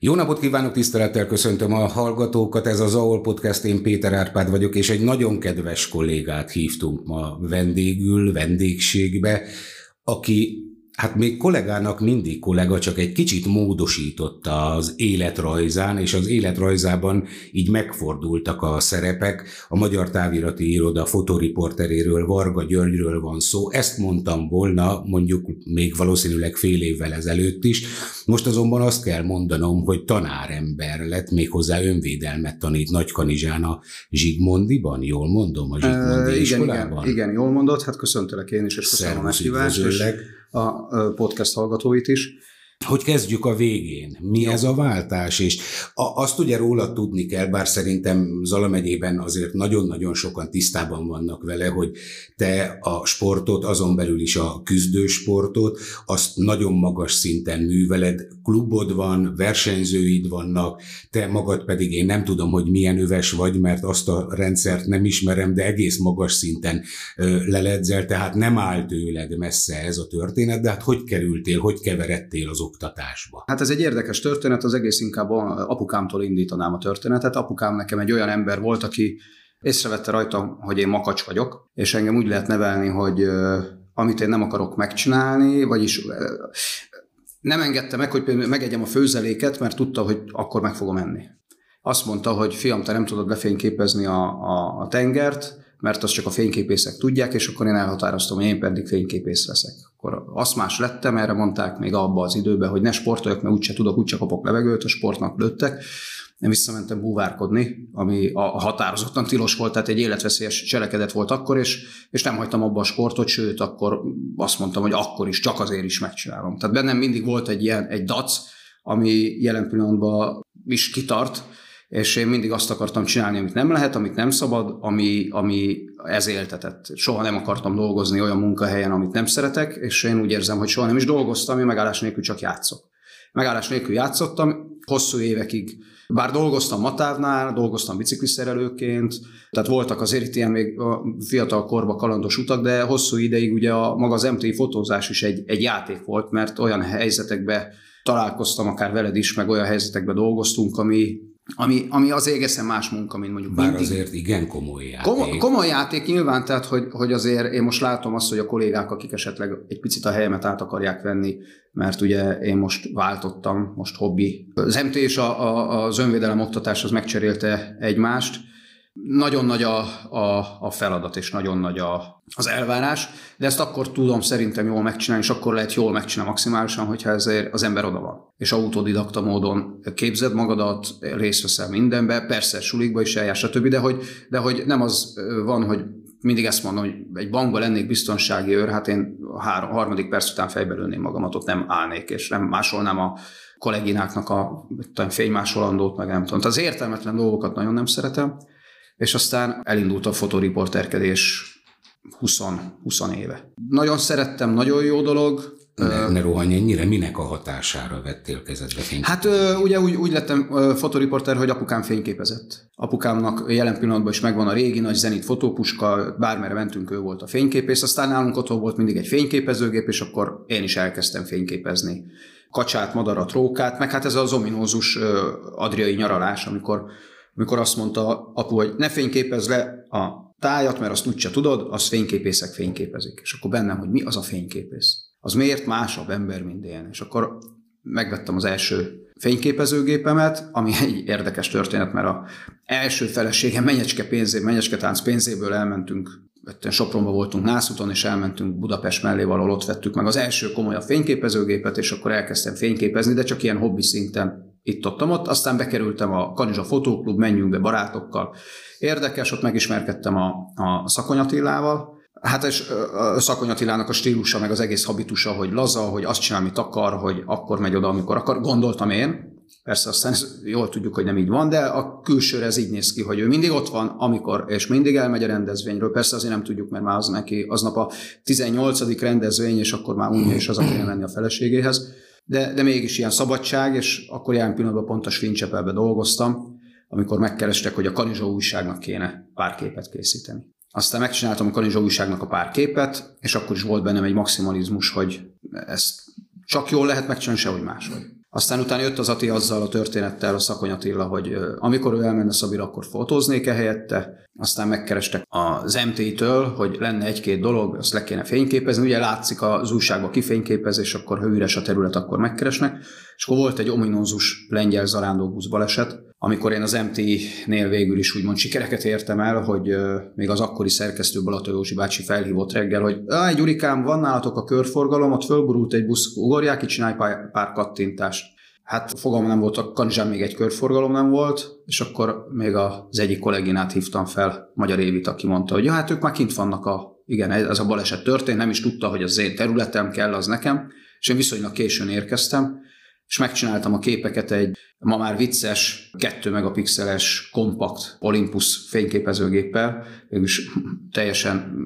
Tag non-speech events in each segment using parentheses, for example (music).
Jó napot kívánok, tisztelettel köszöntöm a hallgatókat, ez az AOL Podcast, én Péter Árpád vagyok, és egy nagyon kedves kollégát hívtunk ma vendégül, vendégségbe, aki Hát még kollégának mindig kollega, csak egy kicsit módosította az életrajzán, és az életrajzában így megfordultak a szerepek. A Magyar Távirati Iroda fotoriporteréről, Varga Györgyről van szó. Ezt mondtam volna mondjuk még valószínűleg fél évvel ezelőtt is. Most azonban azt kell mondanom, hogy tanárember lett, méghozzá önvédelmet tanít Nagykanizsán a Zsigmondiban. Jól mondom, a Zsigmondi uh, iskolában? Igen, igen, jól mondod, hát köszöntelek én is, és köszönöm a meghívást a podcast hallgatóit is. Hogy kezdjük a végén? Mi Jó. ez a váltás? És a, azt ugye róla tudni kell, bár szerintem Zala megyében azért nagyon-nagyon sokan tisztában vannak vele, hogy te a sportot, azon belül is a küzdősportot, azt nagyon magas szinten műveled, klubod van, versenyzőid vannak, te magad pedig én nem tudom, hogy milyen öves vagy, mert azt a rendszert nem ismerem, de egész magas szinten leledzel, tehát nem áll tőled messze ez a történet, de hát hogy kerültél, hogy keveredtél az oktatásba? Hát ez egy érdekes történet, az egész inkább apukámtól indítanám a történetet. Apukám nekem egy olyan ember volt, aki észrevette rajtam, hogy én makacs vagyok, és engem úgy lehet nevelni, hogy amit én nem akarok megcsinálni, vagyis nem engedte meg, hogy megegyem a főzeléket, mert tudta, hogy akkor meg fogom enni. Azt mondta, hogy fiam, te nem tudod lefényképezni a, a, a tengert, mert azt csak a fényképészek tudják, és akkor én elhatároztam, hogy én pedig fényképész leszek. Akkor azt más lettem, erre mondták még abba az időben, hogy ne sportoljak, mert úgyse tudok, úgyse kapok levegőt, a sportnak lőttek. Én visszamentem búvárkodni, ami a határozottan tilos volt, tehát egy életveszélyes cselekedet volt akkor, és, és nem hagytam abba a sportot, sőt, akkor azt mondtam, hogy akkor is, csak azért is megcsinálom. Tehát bennem mindig volt egy ilyen, egy dac, ami jelen pillanatban is kitart, és én mindig azt akartam csinálni, amit nem lehet, amit nem szabad, ami, ami ez éltetett. Soha nem akartam dolgozni olyan munkahelyen, amit nem szeretek, és én úgy érzem, hogy soha nem is dolgoztam, én megállás nélkül csak játszok. Megállás nélkül játszottam, hosszú évekig bár dolgoztam Matávnál, dolgoztam bicikliszerelőként, tehát voltak azért itt ilyen még fiatal korba kalandos utak, de hosszú ideig ugye a, maga az MTI fotózás is egy, egy játék volt, mert olyan helyzetekbe találkoztam akár veled is, meg olyan helyzetekben dolgoztunk, ami, ami, ami az egészen más munka, mint mondjuk Bár mindig. azért igen komoly játék. Komoly, komoly játék nyilván, tehát hogy, hogy azért én most látom azt, hogy a kollégák, akik esetleg egy picit a helyemet át akarják venni, mert ugye én most váltottam, most hobbi. Az MT és a, a, az önvédelem oktatás az megcserélte egymást, nagyon nagy a, a, a feladat, és nagyon nagy a, az elvárás, de ezt akkor tudom szerintem jól megcsinálni, és akkor lehet jól megcsinálni maximálisan, hogyha ezért az ember oda van. És autodidakta módon képzed magadat, részt veszel mindenbe, persze sulikba is eljár, stb., de hogy, de hogy nem az van, hogy mindig ezt mondom, hogy egy bankban lennék biztonsági őr, hát én három, harmadik perc után fejbe lőném magamat, ott nem állnék, és nem másolnám a kollégináknak a fénymásolandót, meg nem tudom. Tehát az értelmetlen dolgokat nagyon nem szeretem, és aztán elindult a fotoriporterkedés 20, 20 éve. Nagyon szerettem, nagyon jó dolog, ne, ne rohanj ennyire, minek a hatására vettél kezedbe fényképet? Hát ugye úgy, úgy lettem fotoriporter, hogy apukám fényképezett. Apukámnak jelen pillanatban is megvan a régi nagy zenit fotópuska, bármerre mentünk, ő volt a fényképész, aztán nálunk otthon volt mindig egy fényképezőgép, és akkor én is elkezdtem fényképezni kacsát, madarat, rókát, meg hát ez az ominózus adriai nyaralás, amikor amikor azt mondta apu, hogy ne fényképezz le a tájat, mert azt úgyse tudod, az fényképészek fényképezik. És akkor bennem, hogy mi az a fényképész? Az miért másabb ember, mint én? És akkor megvettem az első fényképezőgépemet, ami egy érdekes történet, mert a első feleségem menyecske pénzé, menyecske tánc pénzéből elmentünk, Sopronban voltunk Nászúton, és elmentünk Budapest mellé valahol, ott vettük meg az első komolyabb fényképezőgépet, és akkor elkezdtem fényképezni, de csak ilyen hobbi szinten itt ott, ott, aztán bekerültem a Kanizsa Fotóklub, menjünk be barátokkal. Érdekes, ott megismerkedtem a, a Szakony Attilával, Hát és Szakony Attilának a stílusa, meg az egész habitusa, hogy laza, hogy azt csinál, amit akar, hogy akkor megy oda, amikor akar, gondoltam én. Persze aztán jól tudjuk, hogy nem így van, de a külsőre ez így néz ki, hogy ő mindig ott van, amikor, és mindig elmegy a rendezvényről. Persze azért nem tudjuk, mert már az neki aznap a 18. rendezvény, és akkor már unja is az, aki menni a feleségéhez de, de mégis ilyen szabadság, és akkor ilyen pillanatban pont a Svincsepelbe dolgoztam, amikor megkerestek, hogy a Kanizsa újságnak kéne pár képet készíteni. Aztán megcsináltam a Kanizsa újságnak a pár képet, és akkor is volt bennem egy maximalizmus, hogy ezt csak jól lehet megcsinálni, sehogy máshogy. Aztán utána jött az Ati azzal a történettel, a Szakony Attila, hogy amikor ő elmenne Szabira, akkor fotóznék-e helyette. Aztán megkerestek az MT-től, hogy lenne egy-két dolog, azt le kéne fényképezni. Ugye látszik az újságban kifényképezés, akkor ha üres a terület, akkor megkeresnek. És akkor volt egy ominózus lengyel zarándokbusz baleset, amikor én az MT-nél végül is úgymond sikereket értem el, hogy még az akkori szerkesztő Balata Józsi bácsi felhívott reggel, hogy egy Gyurikám, van nálatok a körforgalom, ott fölborult egy busz, ugorják ki, csinálj pár, kattintást. Hát fogalmam nem volt, a kanizsán még egy körforgalom nem volt, és akkor még az egyik kolléginát hívtam fel, Magyar Évit, aki mondta, hogy ja, hát ők már kint vannak a, igen, ez a baleset történt, nem is tudta, hogy az én területem kell, az nekem, és én viszonylag későn érkeztem, és megcsináltam a képeket egy ma már vicces, 2 megapixeles, kompakt Olympus fényképezőgéppel, végülis teljesen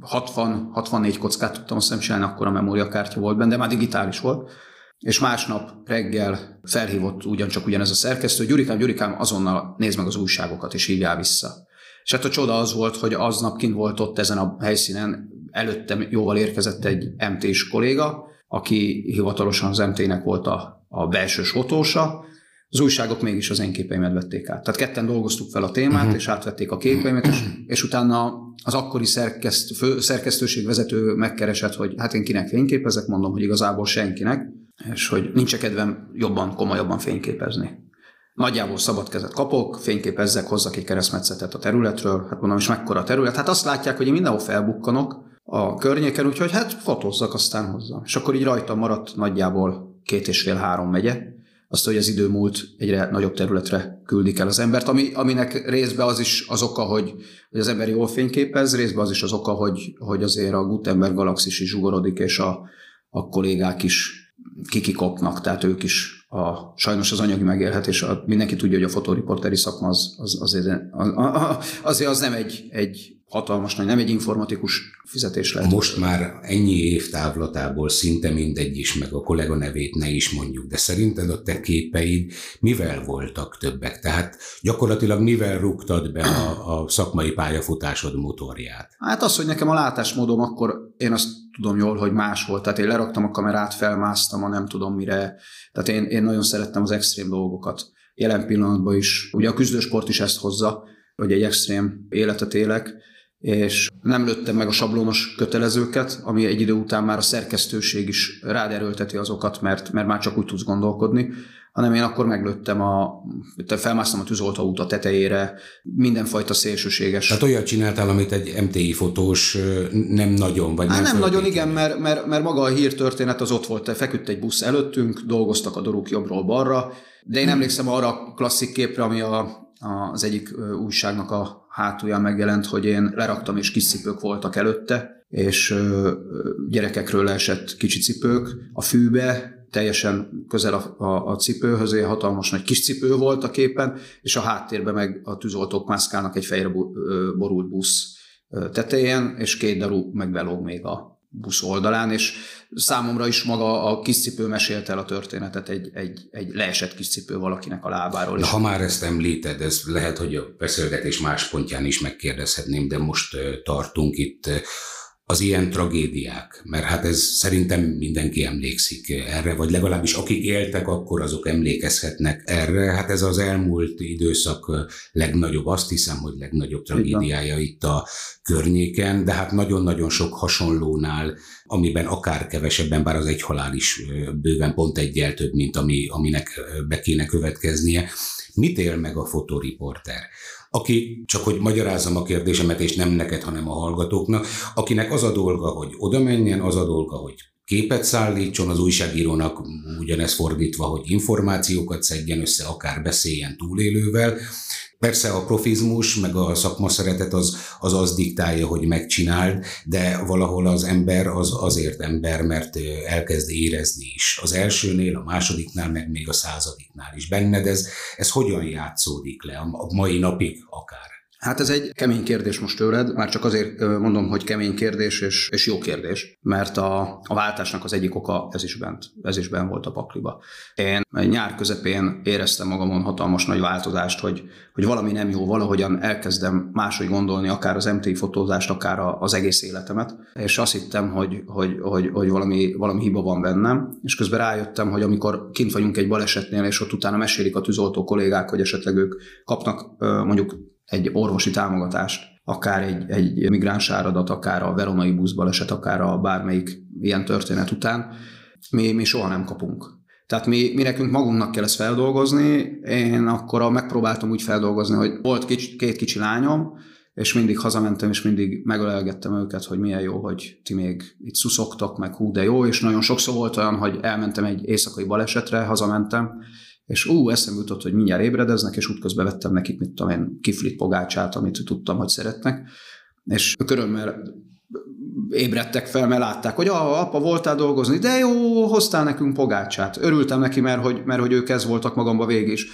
60, 64 kockát tudtam azt csinálni, akkor a memóriakártya volt benne, de már digitális volt. És másnap reggel felhívott ugyancsak ugyanez a szerkesztő, Gyurikám, Gyurikám, azonnal nézd meg az újságokat, és hívjál vissza. És hát a csoda az volt, hogy aznap kint volt ott ezen a helyszínen, előttem jóval érkezett egy MT-s kolléga, aki hivatalosan az MT-nek volt a, a belső fotósa, az újságok mégis az én képeimet vették át. Tehát ketten dolgoztuk fel a témát, uh-huh. és átvették a képeimet, és, és utána az akkori szerkeszt, fő, szerkesztőség vezető megkeresett, hogy hát én kinek fényképezek, mondom, hogy igazából senkinek, és hogy nincs kedvem jobban, komolyabban fényképezni. Nagyjából szabad kezet kapok, fényképezzek, hozzak egy keresztmetszetet a területről, hát mondom, és mekkora a terület. Hát azt látják, hogy én mindenhol felbukkanok, a környéken, úgyhogy hát fotózzak aztán hozzá. És akkor így rajta maradt nagyjából két és fél-három megye. Azt, hogy az idő múlt egyre nagyobb területre küldik el az embert, ami, aminek részben az is az oka, hogy, hogy az ember jól fényképez, részben az is az oka, hogy, hogy azért a Gutenberg galaxis is zsugorodik, és a, a kollégák is kikikopnak, tehát ők is a, sajnos az anyagi megélhetés, a, mindenki tudja, hogy a fotóriporteri szakma az, az, azért, az, azért az nem egy, egy hatalmas nagy, nem egy informatikus fizetés lehet. Most már ennyi év távlatából szinte mindegy is, meg a kollega nevét ne is mondjuk, de szerinted a te képeid mivel voltak többek? Tehát gyakorlatilag mivel rúgtad be a, a szakmai pályafutásod motorját? Hát az, hogy nekem a látásmódom akkor én azt tudom jól, hogy más volt. Tehát én leraktam a kamerát, felmásztam a nem tudom mire. Tehát én, én nagyon szerettem az extrém dolgokat. Jelen pillanatban is, ugye a küzdősport is ezt hozza, hogy egy extrém életet élek, és nem lőttem meg a sablonos kötelezőket, ami egy idő után már a szerkesztőség is rád erőlteti azokat, mert, mert már csak úgy tudsz gondolkodni, hanem én akkor meglőttem a, felmásztam a tűzoltó út a tetejére, mindenfajta szélsőséges. Tehát olyat csináltál, amit egy MTI fotós nem nagyon, vagy nem Nem nagyon, igen, mert, mert, mert maga a hírtörténet az ott volt, feküdt egy busz előttünk, dolgoztak a doruk jobbról balra, de én emlékszem arra a klasszik képre, ami a, az egyik újságnak a hátulján megjelent, hogy én leraktam, és kis cipők voltak előtte, és gyerekekről leesett kicsi cipők. A fűbe, teljesen közel a, a, a cipőhöz, egy hatalmas nagy kis cipő volt a képen, és a háttérben meg a tűzoltók mászkálnak egy fejre borult busz tetején, és két daru megbelóg még a busz oldalán, és számomra is maga a kiscipő mesélte el a történetet, egy, egy, egy leesett kiscipő valakinek a lábáról. De ha már ezt említed, ez lehet, hogy a beszélgetés más pontján is megkérdezhetném, de most tartunk itt az ilyen tragédiák, mert hát ez szerintem mindenki emlékszik erre, vagy legalábbis akik éltek, akkor azok emlékezhetnek erre. Hát ez az elmúlt időszak legnagyobb, azt hiszem, hogy legnagyobb tragédiája itt a környéken, de hát nagyon-nagyon sok hasonlónál, amiben akár kevesebben, bár az egy halál is bőven pont egyel több, mint ami, aminek be kéne következnie. Mit él meg a fotoriporter? Aki, csak hogy magyarázzam a kérdésemet, és nem neked, hanem a hallgatóknak, akinek az a dolga, hogy oda menjen, az a dolga, hogy képet szállítson az újságírónak, ugyanez fordítva, hogy információkat szedjen össze, akár beszéljen túlélővel, Persze a profizmus, meg a szakma szeretet az, az az diktálja, hogy megcsináld, de valahol az ember az azért ember, mert elkezd érezni is. Az elsőnél, a másodiknál, meg még a századiknál is. Benned ez, ez hogyan játszódik le, a mai napig akár? Hát ez egy kemény kérdés most tőled, már csak azért mondom, hogy kemény kérdés és, és jó kérdés, mert a, a váltásnak az egyik oka ez is bent, ez is bent volt a pakliba. Én nyár közepén éreztem magamon hatalmas nagy változást, hogy, hogy valami nem jó, valahogyan elkezdem máshogy gondolni, akár az MT fotózást, akár az egész életemet, és azt hittem, hogy, hogy, hogy, hogy valami, valami hiba van bennem, és közben rájöttem, hogy amikor kint vagyunk egy balesetnél, és ott utána mesélik a tűzoltó kollégák, hogy esetleg ők kapnak mondjuk egy orvosi támogatást, akár egy, egy migráns áradat, akár a veronai buszbaleset, akár a bármelyik ilyen történet után, mi, mi soha nem kapunk. Tehát mi, mi nekünk magunknak kell ezt feldolgozni, én akkor megpróbáltam úgy feldolgozni, hogy volt kics, két kicsi lányom, és mindig hazamentem, és mindig megölelgettem őket, hogy milyen jó, hogy ti még itt szuszogtok, meg hú, de jó, és nagyon sokszor volt olyan, hogy elmentem egy éjszakai balesetre, hazamentem, és ú, eszembe jutott, hogy mindjárt ébredeznek, és útközben vettem nekik, mit tudom én, kiflit pogácsát, amit tudtam, hogy szeretnek, és körömmel ébredtek fel, mert látták, hogy ah, apa, voltál dolgozni, de jó, hoztál nekünk pogácsát. Örültem neki, mert hogy, mert hogy ők ez voltak magamba végig is.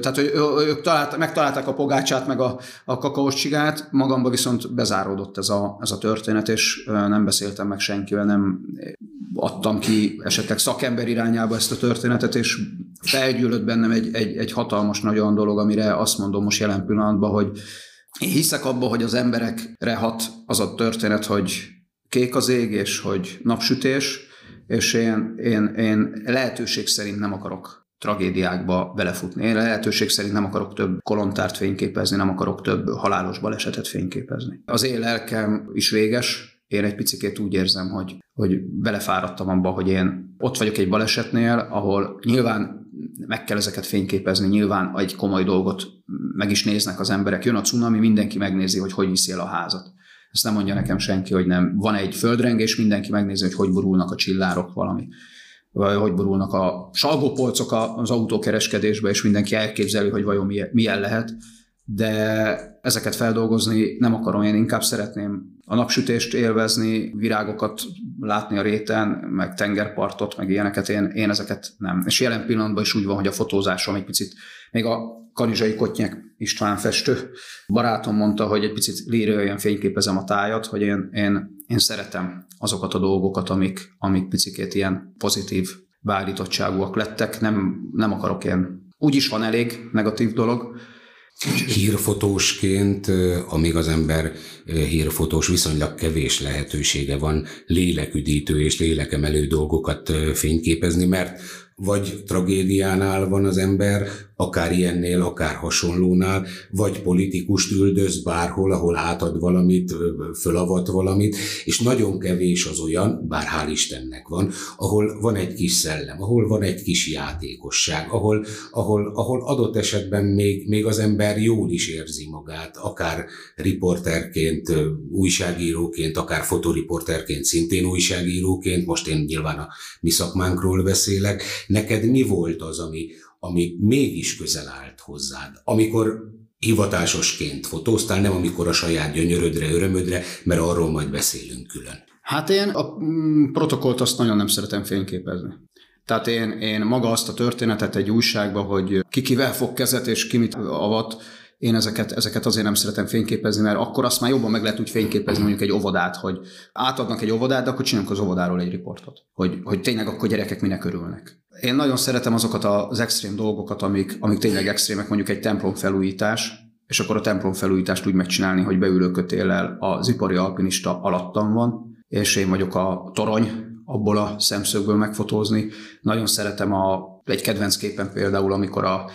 Tehát, hogy ők talált, megtalálták a pogácsát, meg a, a kakaós csigát, magamba viszont bezáródott ez a, ez a történet, és nem beszéltem meg senkivel, nem adtam ki esetleg szakember irányába ezt a történetet, és felgyűlött bennem egy, egy, egy hatalmas nagy olyan dolog, amire azt mondom most jelen pillanatban, hogy én hiszek abba, hogy az emberekre hat az a történet, hogy kék az ég, és hogy napsütés, és én, én, én lehetőség szerint nem akarok tragédiákba belefutni. Én lehetőség szerint nem akarok több kolontárt fényképezni, nem akarok több halálos balesetet fényképezni. Az én lelkem is véges, én egy picit úgy érzem, hogy, hogy belefáradtam abba, hogy én ott vagyok egy balesetnél, ahol nyilván meg kell ezeket fényképezni, nyilván egy komoly dolgot meg is néznek az emberek. Jön a cunami, mindenki megnézi, hogy hogy viszi a házat. Ezt nem mondja nekem senki, hogy nem. Van egy földrengés, mindenki megnézi, hogy hogy borulnak a csillárok valami vagy hogy borulnak a salgópolcok az autókereskedésbe, és mindenki elképzeli, hogy vajon milyen lehet de ezeket feldolgozni nem akarom, én inkább szeretném a napsütést élvezni, virágokat látni a réten, meg tengerpartot, meg ilyeneket, én, én ezeket nem. És jelen pillanatban is úgy van, hogy a fotózásom egy picit, még a Kanizsai Kotnyek István festő barátom mondta, hogy egy picit lírően fényképezem a tájat, hogy én, én, én szeretem azokat a dolgokat, amik, amik picikét ilyen pozitív beállítottságúak lettek, nem, nem akarok ilyen, úgy is van elég negatív dolog, Hírfotósként, amíg az ember hírfotós viszonylag kevés lehetősége van léleküdítő és lélekemelő dolgokat fényképezni, mert vagy tragédiánál van az ember, akár ilyennél, akár hasonlónál, vagy politikust üldöz bárhol, ahol átad valamit, fölavat valamit, és nagyon kevés az olyan, bár hál' Istennek van, ahol van egy kis szellem, ahol van egy kis játékosság, ahol, ahol, ahol adott esetben még, még az ember jól is érzi magát, akár riporterként, újságíróként, akár fotoriporterként, szintén újságíróként, most én nyilván a mi szakmánkról beszélek. Neked mi volt az, ami, ami mégis közel állt hozzád, amikor hivatásosként fotóztál, nem amikor a saját gyönyörödre, örömödre, mert arról majd beszélünk külön. Hát én a mm, protokollt azt nagyon nem szeretem fényképezni. Tehát én, én maga azt a történetet egy újságban, hogy ki kivel fog kezet és ki mit avat, én ezeket, ezeket azért nem szeretem fényképezni, mert akkor azt már jobban meg lehet úgy fényképezni mondjuk egy óvodát, hogy átadnak egy óvodát, de akkor csinálunk az óvodáról egy riportot, hogy, hogy tényleg akkor gyerekek minek örülnek. Én nagyon szeretem azokat az extrém dolgokat, amik, amik tényleg extrémek, mondjuk egy templom felújítás, és akkor a templom felújítást úgy megcsinálni, hogy beülőkötéllel az ipari alpinista alattam van, és én vagyok a torony, abból a szemszögből megfotózni. Nagyon szeretem a, egy kedvenc képen például, amikor a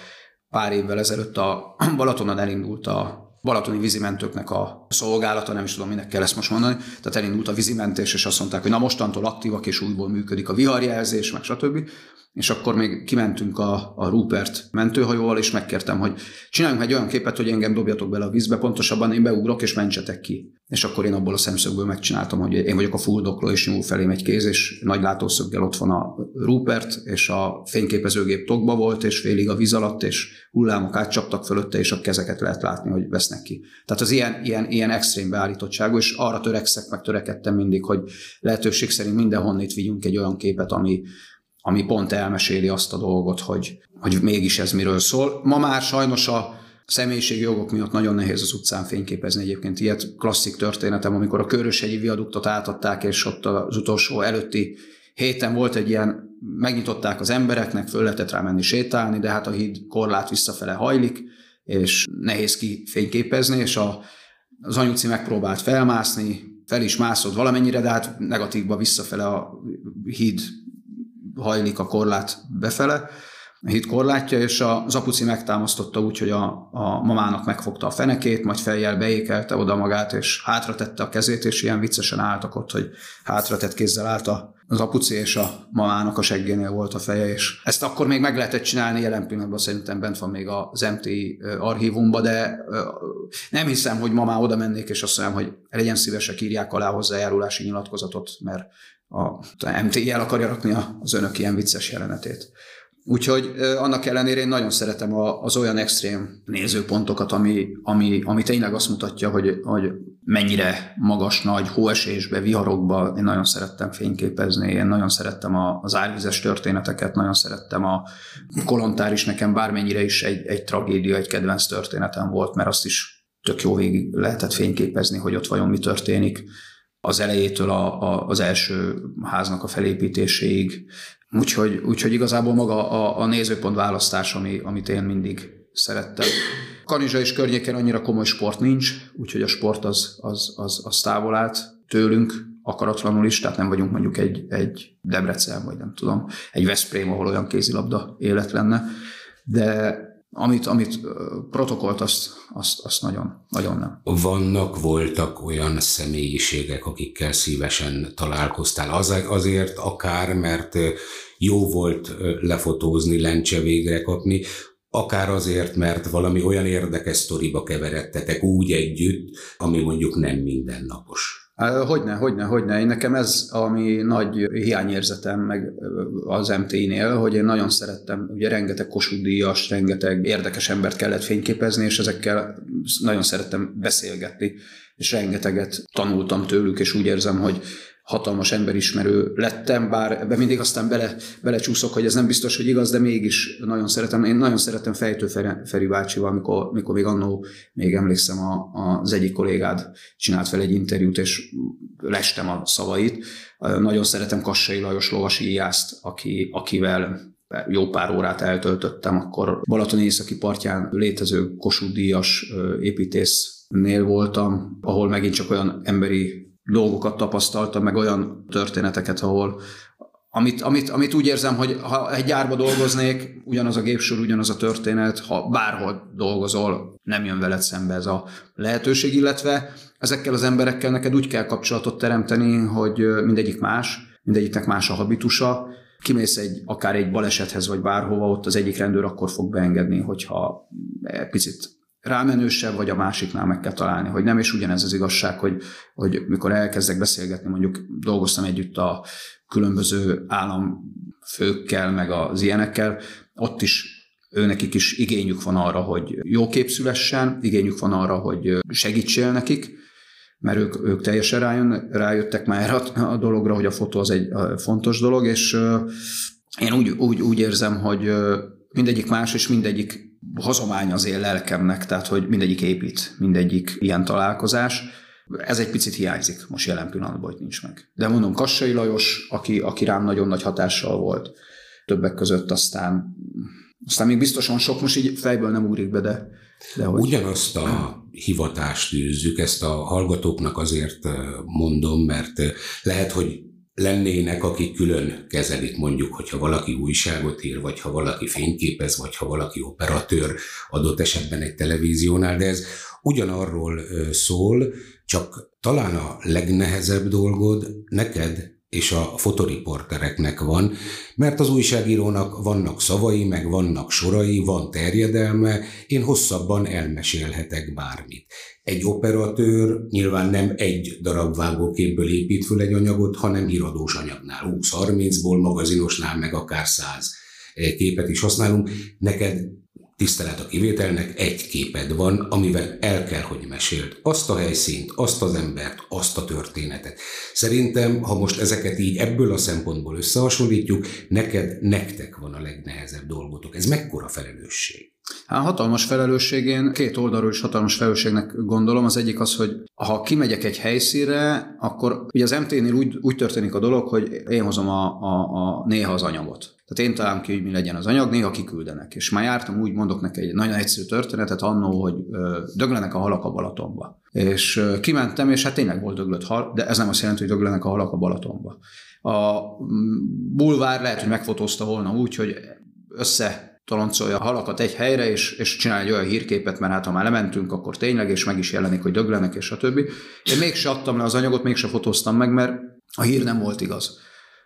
pár évvel ezelőtt a (clears throat) Balatonon elindult a balatoni vízimentőknek a szolgálata, nem is tudom, minek kell ezt most mondani, tehát elindult a vízimentés, és azt mondták, hogy na mostantól aktívak, és újból működik a viharjelzés, meg stb és akkor még kimentünk a, a Rupert mentőhajóval, és megkértem, hogy csináljunk egy olyan képet, hogy engem dobjatok bele a vízbe, pontosabban én beugrok, és mentsetek ki. És akkor én abból a szemszögből megcsináltam, hogy én vagyok a fuldokló, és nyúl felém egy kéz, és nagy látószöggel ott van a Rupert, és a fényképezőgép tokba volt, és félig a víz alatt, és hullámok átcsaptak fölötte, és a kezeket lehet látni, hogy vesznek ki. Tehát az ilyen, ilyen, ilyen extrém beállítottságú, és arra törekszek, meg törekedtem mindig, hogy lehetőség szerint mindenhonnét vigyünk egy olyan képet, ami, ami pont elmeséli azt a dolgot, hogy, hogy mégis ez miről szól. Ma már sajnos a, Személyiségi jogok miatt nagyon nehéz az utcán fényképezni egyébként. Ilyet klasszik történetem, amikor a Köröshegyi viaduktot átadták, és ott az utolsó előtti héten volt egy ilyen, megnyitották az embereknek, föl lehetett rá menni sétálni, de hát a híd korlát visszafele hajlik, és nehéz kifényképezni, és a, az anyuci megpróbált felmászni, fel is mászott valamennyire, de hát negatívba visszafele a híd hajlik a korlát befele, a híd korlátja, és az apuci megtámasztotta úgy, hogy a, a mamának megfogta a fenekét, majd fejjel beékelte oda magát, és hátra tette a kezét, és ilyen viccesen álltak ott, hogy hátra tett kézzel állt az apuci, és a mamának a seggénél volt a feje, és ezt akkor még meg lehetett csinálni, jelen pillanatban szerintem bent van még az MT archívumba, de nem hiszem, hogy ma már oda mennék, és azt mondjam, hogy legyen szívesek írják alá hozzájárulási nyilatkozatot, mert a, a MT el akarja rakni az önök ilyen vicces jelenetét. Úgyhogy annak ellenére én nagyon szeretem az olyan extrém nézőpontokat, ami, ami, ami tényleg azt mutatja, hogy, hogy mennyire magas, nagy hóesésbe, viharokba én nagyon szerettem fényképezni, én nagyon szerettem az árvizes történeteket, nagyon szerettem a kolontár is nekem bármennyire is egy, egy tragédia, egy kedvenc történetem volt, mert azt is tök jó végig lehetett fényképezni, hogy ott vajon mi történik. Az elejétől a, a, az első háznak a felépítéséig, Úgyhogy, úgyhogy igazából maga a, a nézőpont választás, ami, amit én mindig szerettem. Kanizsa és környéken annyira komoly sport nincs, úgyhogy a sport az, az, az, az távol állt tőlünk, akaratlanul is, tehát nem vagyunk mondjuk egy, egy Debrecen, vagy nem tudom, egy Veszprém, ahol olyan kézilabda élet lenne, de amit, amit protokollt, azt, azt, azt nagyon, nagyon nem. Vannak, voltak olyan személyiségek, akikkel szívesen találkoztál. Az, azért akár, mert jó volt lefotózni, lencse végre kapni, akár azért, mert valami olyan érdekes sztoriba keveredtetek úgy együtt, ami mondjuk nem mindennapos. Hogyne, hogyne, hogyne. Én nekem ez, ami nagy hiányérzetem meg az MT-nél, hogy én nagyon szerettem, ugye rengeteg kosudíjas, rengeteg érdekes embert kellett fényképezni, és ezekkel nagyon szerettem beszélgetni, és rengeteget tanultam tőlük, és úgy érzem, hogy hatalmas emberismerő lettem, bár ebben mindig aztán bele, belecsúszok, hogy ez nem biztos, hogy igaz, de mégis nagyon szeretem. Én nagyon szeretem Fejtő Feri bácsival, amikor, amikor még annó, még emlékszem, a, az egyik kollégád csinált fel egy interjút, és lestem a szavait. Nagyon szeretem Kassai Lajos lovasi Iászt, aki, akivel jó pár órát eltöltöttem, akkor Balaton északi partján létező Kossuth Díjas építésznél voltam, ahol megint csak olyan emberi dolgokat tapasztaltam, meg olyan történeteket, ahol amit, amit, amit úgy érzem, hogy ha egy gyárba dolgoznék, ugyanaz a gépsor, ugyanaz a történet, ha bárhol dolgozol, nem jön veled szembe ez a lehetőség, illetve ezekkel az emberekkel neked úgy kell kapcsolatot teremteni, hogy mindegyik más, mindegyiknek más a habitusa, kimész egy, akár egy balesethez, vagy bárhova, ott az egyik rendőr akkor fog beengedni, hogyha picit rámenősebb, vagy a másiknál meg kell találni, hogy nem, és ugyanez az igazság, hogy, hogy mikor elkezdek beszélgetni, mondjuk dolgoztam együtt a különböző államfőkkel, meg az ilyenekkel, ott is őnekik is igényük van arra, hogy jó kép szülessen, igényük van arra, hogy segítsél nekik, mert ők, ők teljesen rájön, rájöttek már erre a dologra, hogy a fotó az egy fontos dolog, és én úgy, úgy, úgy érzem, hogy mindegyik más, és mindegyik hozomány az én lelkemnek, tehát hogy mindegyik épít, mindegyik ilyen találkozás. Ez egy picit hiányzik most jelen pillanatban, hogy nincs meg. De mondom, Kassai Lajos, aki, aki rám nagyon nagy hatással volt, többek között aztán, aztán még biztosan sok, most így fejből nem úrik be, de, de hogy... Ugyanazt a hivatást űzzük, ezt a hallgatóknak azért mondom, mert lehet, hogy lennének, akik külön kezelik mondjuk, hogyha valaki újságot ír, vagy ha valaki fényképez, vagy ha valaki operatőr adott esetben egy televíziónál, de ez ugyanarról szól, csak talán a legnehezebb dolgod neked és a fotoriportereknek van, mert az újságírónak vannak szavai, meg vannak sorai, van terjedelme, én hosszabban elmesélhetek bármit. Egy operatőr nyilván nem egy darab vágóképből épít föl egy anyagot, hanem híradós anyagnál, 20-30-ból, magazinosnál meg akár 100 képet is használunk. Neked tisztelet a kivételnek, egy képed van, amivel el kell, hogy meséld azt a helyszínt, azt az embert, azt a történetet. Szerintem, ha most ezeket így ebből a szempontból összehasonlítjuk, neked, nektek van a legnehezebb dolgotok. Ez mekkora felelősség? Hát hatalmas felelősségén, két oldalról is hatalmas felelősségnek gondolom. Az egyik az, hogy ha kimegyek egy helyszínre, akkor ugye az MT-nél úgy, úgy történik a dolog, hogy én hozom a, a, a néha az anyagot. Tehát én találom ki, hogy mi legyen az anyag, néha kiküldenek. És már jártam, úgy mondok neki egy nagyon egyszerű történetet annó, hogy döglenek a halak a Balatonba. És kimentem, és hát tényleg volt döglött hal, de ez nem azt jelenti, hogy döglenek a halak a Balatonba. A mm, bulvár lehet, hogy megfotózta volna úgy, hogy össze toloncolja a halakat egy helyre, és, és csinál egy olyan hírképet, mert hát ha már lementünk, akkor tényleg, és meg is jelenik, hogy döglenek, és a többi. Én mégse adtam le az anyagot, mégse fotóztam meg, mert a hír nem volt igaz.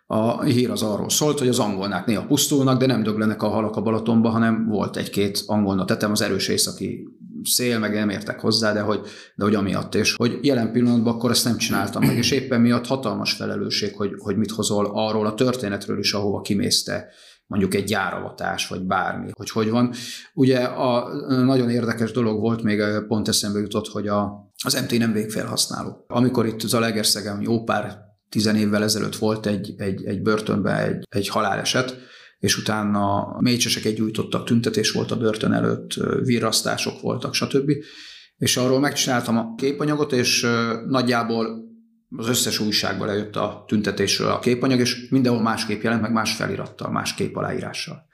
A hír az arról szólt, hogy az angolnák néha pusztulnak, de nem döglenek a halak a Balatonba, hanem volt egy-két angolna tetem, az erős északi szél, meg nem értek hozzá, de hogy, de hogy amiatt, és hogy jelen pillanatban akkor ezt nem csináltam meg, és éppen miatt hatalmas felelősség, hogy, hogy mit hozol arról a történetről is, ahova kimészte mondjuk egy gyáravatás, vagy bármi, hogy hogy van. Ugye a nagyon érdekes dolog volt, még pont eszembe jutott, hogy a, az MT nem végfelhasználó. Amikor itt Zalegerszegen jó pár tizen évvel ezelőtt volt egy, egy, egy börtönben egy, egy haláleset, és utána mécsesek gyújtottak, tüntetés volt a börtön előtt, virrasztások voltak, stb. És arról megcsináltam a képanyagot, és nagyjából az összes újságban lejött a tüntetésről a képanyag, és mindenhol másképp jelent, meg más felirattal, más kép aláírással.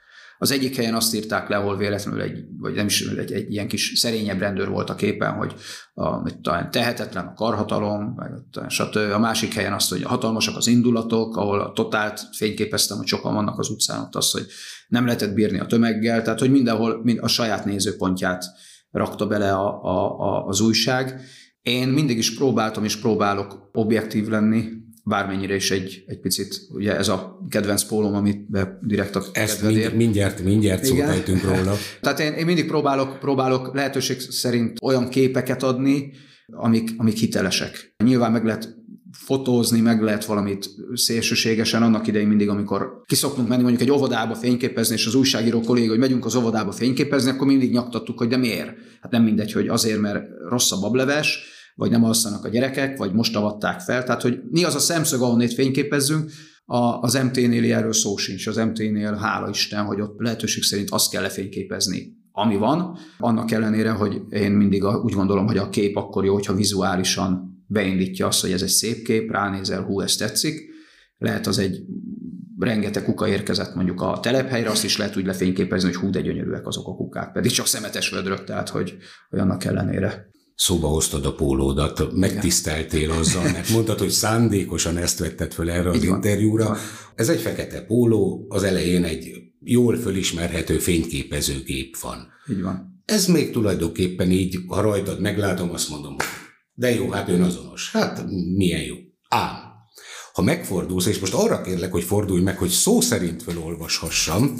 Az egyik helyen azt írták le, ahol véletlenül egy, vagy nem is egy, egy ilyen kis szerényebb rendőr volt a képen, hogy a, mit talán tehetetlen a karhatalom, meg stb. A másik helyen azt, hogy hatalmasak az indulatok, ahol a totált fényképeztem, hogy sokan vannak az utcán, ott az, hogy nem lehetett bírni a tömeggel, tehát hogy mindenhol mind a saját nézőpontját rakta bele a, a, a, az újság, én mindig is próbáltam és próbálok objektív lenni, bármennyire is egy, egy picit, ugye ez a kedvenc pólom, amit be direkt a Ezt mind, mindjárt, mindjárt szóvejtünk róla. (laughs) Tehát én, én mindig próbálok, próbálok lehetőség szerint olyan képeket adni, amik, amik hitelesek. Nyilván meg lehet fotózni, meg lehet valamit szélsőségesen, annak idején mindig, amikor kiszoktunk menni mondjuk egy óvodába fényképezni, és az újságíró kolléga, hogy megyünk az óvodába fényképezni, akkor mindig nyaktattuk, hogy de miért? Hát nem mindegy, hogy azért, mert rossz a bableves, vagy nem alszanak a gyerekek, vagy most avatták fel. Tehát, hogy mi az a szemszög, ahonnét fényképezzünk, a, az MT-nél erről szó sincs. Az MT-nél hála Isten, hogy ott lehetőség szerint azt kell lefényképezni, ami van. Annak ellenére, hogy én mindig úgy gondolom, hogy a kép akkor jó, hogyha vizuálisan beindítja azt, hogy ez egy szép kép, ránézel, hú, ez tetszik. Lehet az egy rengeteg kuka érkezett mondjuk a telephelyre, azt is lehet úgy lefényképezni, hogy hú, de gyönyörűek azok a kukák, pedig csak szemetes vödrök, tehát hogy, hogy annak ellenére szóba hoztad a pólódat, megtiszteltél azzal, mert mondtad, hogy szándékosan ezt vetted föl erre az interjúra. Ez egy fekete póló, az elején egy jól fölismerhető fényképezőgép van. Így van. Ez még tulajdonképpen így, ha rajtad meglátom, azt mondom, de jó, hát azonos. Hát milyen jó. Ám, ha megfordulsz, és most arra kérlek, hogy fordulj meg, hogy szó szerint felolvashassam,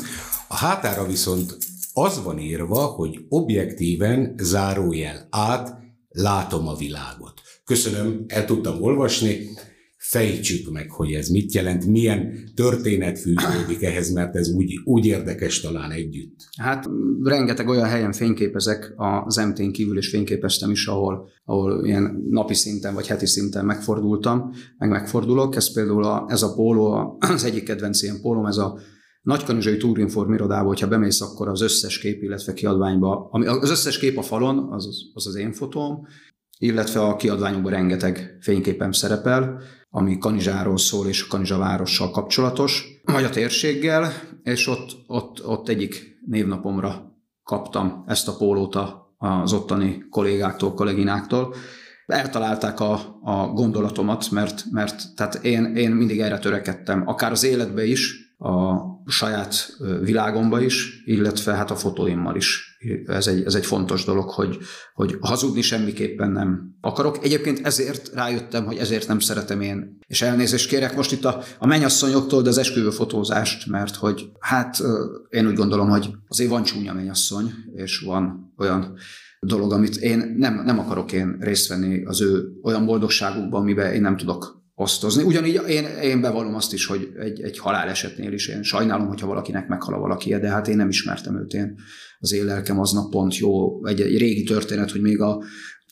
a hátára viszont az van írva, hogy objektíven zárójel át látom a világot. Köszönöm, el tudtam olvasni, fejtsük meg, hogy ez mit jelent, milyen történet fűződik ehhez, mert ez úgy, úgy érdekes talán együtt. Hát rengeteg olyan helyen fényképezek az MT-n kívül, és fényképeztem is, ahol, ahol ilyen napi szinten vagy heti szinten megfordultam, meg megfordulok. Ez például a, ez a póló, az egyik kedvenc ilyen pólom, ez a Nagykanizsai Túrinform irodába, hogyha bemész, akkor az összes kép, illetve kiadványba, ami, az összes kép a falon, az az, az én fotóm, illetve a kiadványokban rengeteg fényképem szerepel, ami Kanizsáról szól és a Kanizsa várossal kapcsolatos, vagy a térséggel, és ott, ott, ott egyik névnapomra kaptam ezt a pólót az ottani kollégáktól, kollégináktól. Eltalálták a, a gondolatomat, mert, mert tehát én, én mindig erre törekedtem, akár az életbe is, a saját világomba is, illetve hát a fotóimmal is. Ez egy, ez egy fontos dolog, hogy, hogy hazudni semmiképpen nem akarok. Egyébként ezért rájöttem, hogy ezért nem szeretem én. És elnézést kérek most itt a, a mennyasszonyoktól, de az esküvő fotózást, mert hogy hát én úgy gondolom, hogy azért van csúnya mennyasszony, és van olyan dolog, amit én nem, nem akarok én részt venni az ő olyan boldogságukban, amiben én nem tudok osztozni. Ugyanígy én, én bevallom azt is, hogy egy, egy halálesetnél is én sajnálom, hogyha valakinek meghal a valaki, de hát én nem ismertem őt. Én az én lelkem aznap pont jó. Egy, egy régi történet, hogy még a,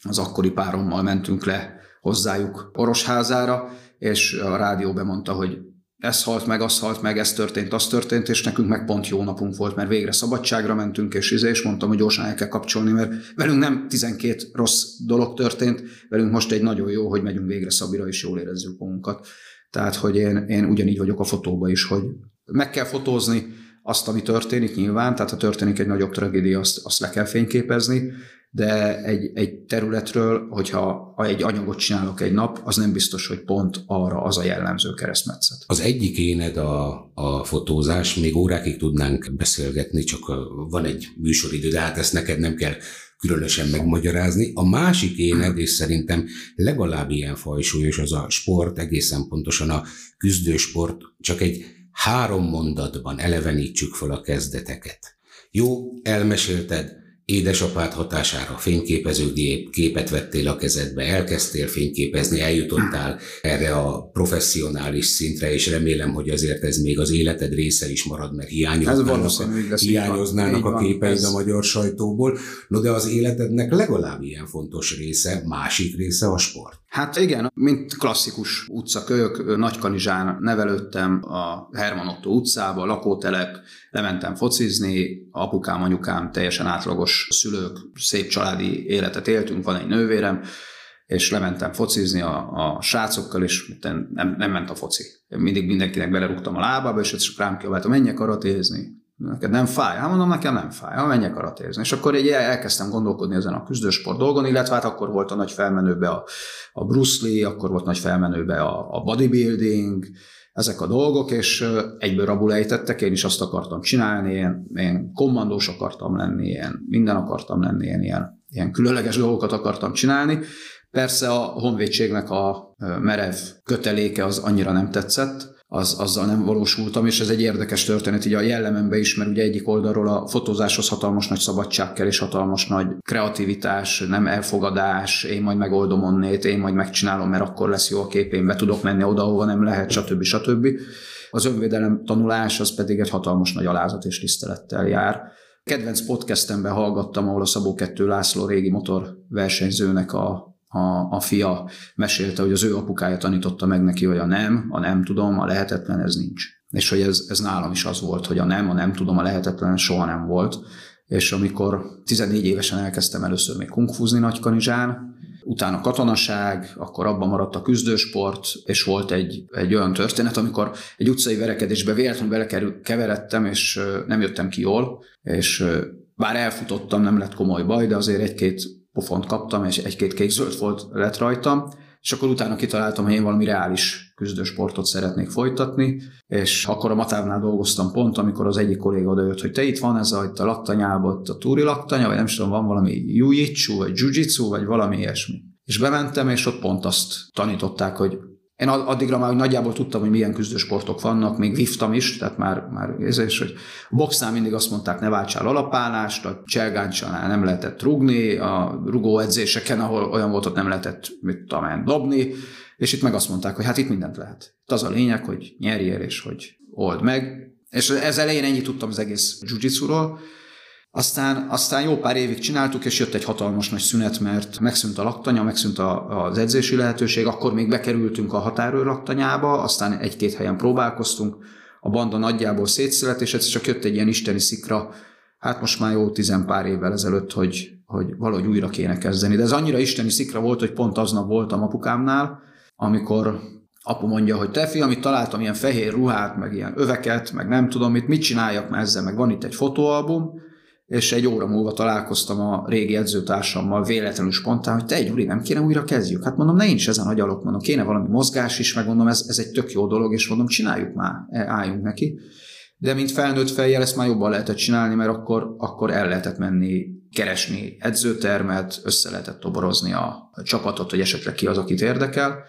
az akkori párommal mentünk le hozzájuk Orosházára, és a rádió bemondta, hogy ez halt meg, az halt meg, ez történt, az történt, és nekünk meg pont jó napunk volt, mert végre szabadságra mentünk, és, izé, és mondtam, hogy gyorsan el kell kapcsolni, mert velünk nem 12 rossz dolog történt, velünk most egy nagyon jó, hogy megyünk végre Szabira, és jól érezzük magunkat. Tehát, hogy én, én ugyanígy vagyok a fotóba is, hogy meg kell fotózni azt, ami történik nyilván, tehát ha történik egy nagyobb tragédia, azt, azt le kell fényképezni, de egy, egy területről, hogyha egy anyagot csinálok egy nap, az nem biztos, hogy pont arra az a jellemző keresztmetszet. Az egyik éned a, a fotózás, még órákig tudnánk beszélgetni, csak van egy műsoridő, de hát ezt neked nem kell különösen megmagyarázni. A másik éned, és szerintem legalább ilyen fajsúlyos az a sport, egészen pontosan a küzdősport, csak egy három mondatban elevenítsük fel a kezdeteket. Jó, elmesélted, édesapád hatására fényképezőgép, képet vettél a kezedbe, elkezdtél fényképezni, eljutottál erre a professzionális szintre, és remélem, hogy azért ez még az életed része is marad, mert hiányoznának, a, hiányoznának a képeid ez... a magyar sajtóból. No, de az életednek legalább ilyen fontos része, másik része a sport. Hát igen, mint klasszikus utcakölyök, Nagykanizsán nevelődtem a Herman Otto utcába, lakótelep, lementem focizni, apukám, anyukám teljesen átlagos szülők, szép családi életet éltünk, van egy nővérem, és lementem focizni a, a srácokkal, és nem, nem ment a foci. Mindig mindenkinek belerúgtam a lábába, és csak rám kiabáltam, menjek karatézni. Neked nem fáj? Hát mondom, nekem nem fáj, ha menjek karatézni. És akkor egy elkezdtem gondolkodni ezen a küzdősport dolgon, illetve hát akkor volt a nagy felmenőbe a, a Bruce Lee, akkor volt nagy felmenőbe a, a bodybuilding, ezek a dolgok, és egyből rabul ejtettek, én is azt akartam csinálni, én, én kommandós akartam lenni, én minden akartam lenni, én ilyen, ilyen különleges dolgokat akartam csinálni. Persze a honvédségnek a merev köteléke az annyira nem tetszett, az, azzal nem valósultam, és ez egy érdekes történet így a jellemembe is, mert ugye egyik oldalról a fotózáshoz hatalmas nagy szabadság kell, és hatalmas nagy kreativitás, nem elfogadás, én majd megoldom onnét, én majd megcsinálom, mert akkor lesz jó a kép, én be tudok menni oda, ahova nem lehet, stb. stb. Az önvédelem tanulás az pedig egy hatalmas nagy alázat és tisztelettel jár. Kedvenc podcastemben hallgattam, ahol a Szabó 2 László régi motorversenyzőnek a a, a fia mesélte, hogy az ő apukája tanította meg neki, hogy a nem, a nem tudom, a lehetetlen, ez nincs. És hogy ez, ez nálam is az volt, hogy a nem, a nem tudom, a lehetetlen soha nem volt. És amikor 14 évesen elkezdtem először még kungfuzni Nagykanizsán, utána katonaság, akkor abban maradt a küzdősport, és volt egy, egy olyan történet, amikor egy utcai verekedésbe véletlenül belekeveredtem, és nem jöttem ki jól, és bár elfutottam, nem lett komoly baj, de azért egy-két pofont kaptam, és egy-két kék-zöld volt lett rajtam, és akkor utána kitaláltam, hogy én valami reális küzdősportot szeretnék folytatni, és akkor a Matávnál dolgoztam pont, amikor az egyik kolléga odajött, hogy te itt van ez a, itt a laktanyában, a túri laktanya, vagy nem tudom, van valami jiu vagy jiu vagy valami ilyesmi. És bementem, és ott pont azt tanították, hogy én addigra már nagyjából tudtam, hogy milyen küzdősportok vannak, még viftam is, tehát már, már ez is, hogy a boxnál mindig azt mondták, ne váltsál alapállást, a cselgáncsanál nem lehetett rugni, a rugó edzéseken, ahol olyan volt, ott nem lehetett, mit tudom én, dobni, és itt meg azt mondták, hogy hát itt mindent lehet. Itt az a lényeg, hogy nyerjél és hogy old meg. És ez elején ennyit tudtam az egész jiu aztán, aztán jó pár évig csináltuk, és jött egy hatalmas nagy szünet, mert megszűnt a laktanya, megszűnt a, az edzési lehetőség, akkor még bekerültünk a határőr laktanyába, aztán egy-két helyen próbálkoztunk, a banda nagyjából szétszület, és ez csak jött egy ilyen isteni szikra, hát most már jó tizen pár évvel ezelőtt, hogy, hogy valahogy újra kéne kezdeni. De ez annyira isteni szikra volt, hogy pont aznap voltam apukámnál, amikor apu mondja, hogy te fiam, itt találtam ilyen fehér ruhát, meg ilyen öveket, meg nem tudom mit, mit csináljak már ezzel, meg van itt egy fotóalbum, és egy óra múlva találkoztam a régi edzőtársammal véletlenül spontán, hogy te egy úri, nem kéne újra kezdjük. Hát mondom, ne nincs ezen a gyalog, mondom, kéne valami mozgás is, meg mondom, ez, ez egy tök jó dolog, és mondom, csináljuk már, e, álljunk neki. De mint felnőtt fejjel ezt már jobban lehetett csinálni, mert akkor, akkor el lehetett menni keresni edzőtermet, össze lehetett toborozni a csapatot, hogy esetleg ki az, akit érdekel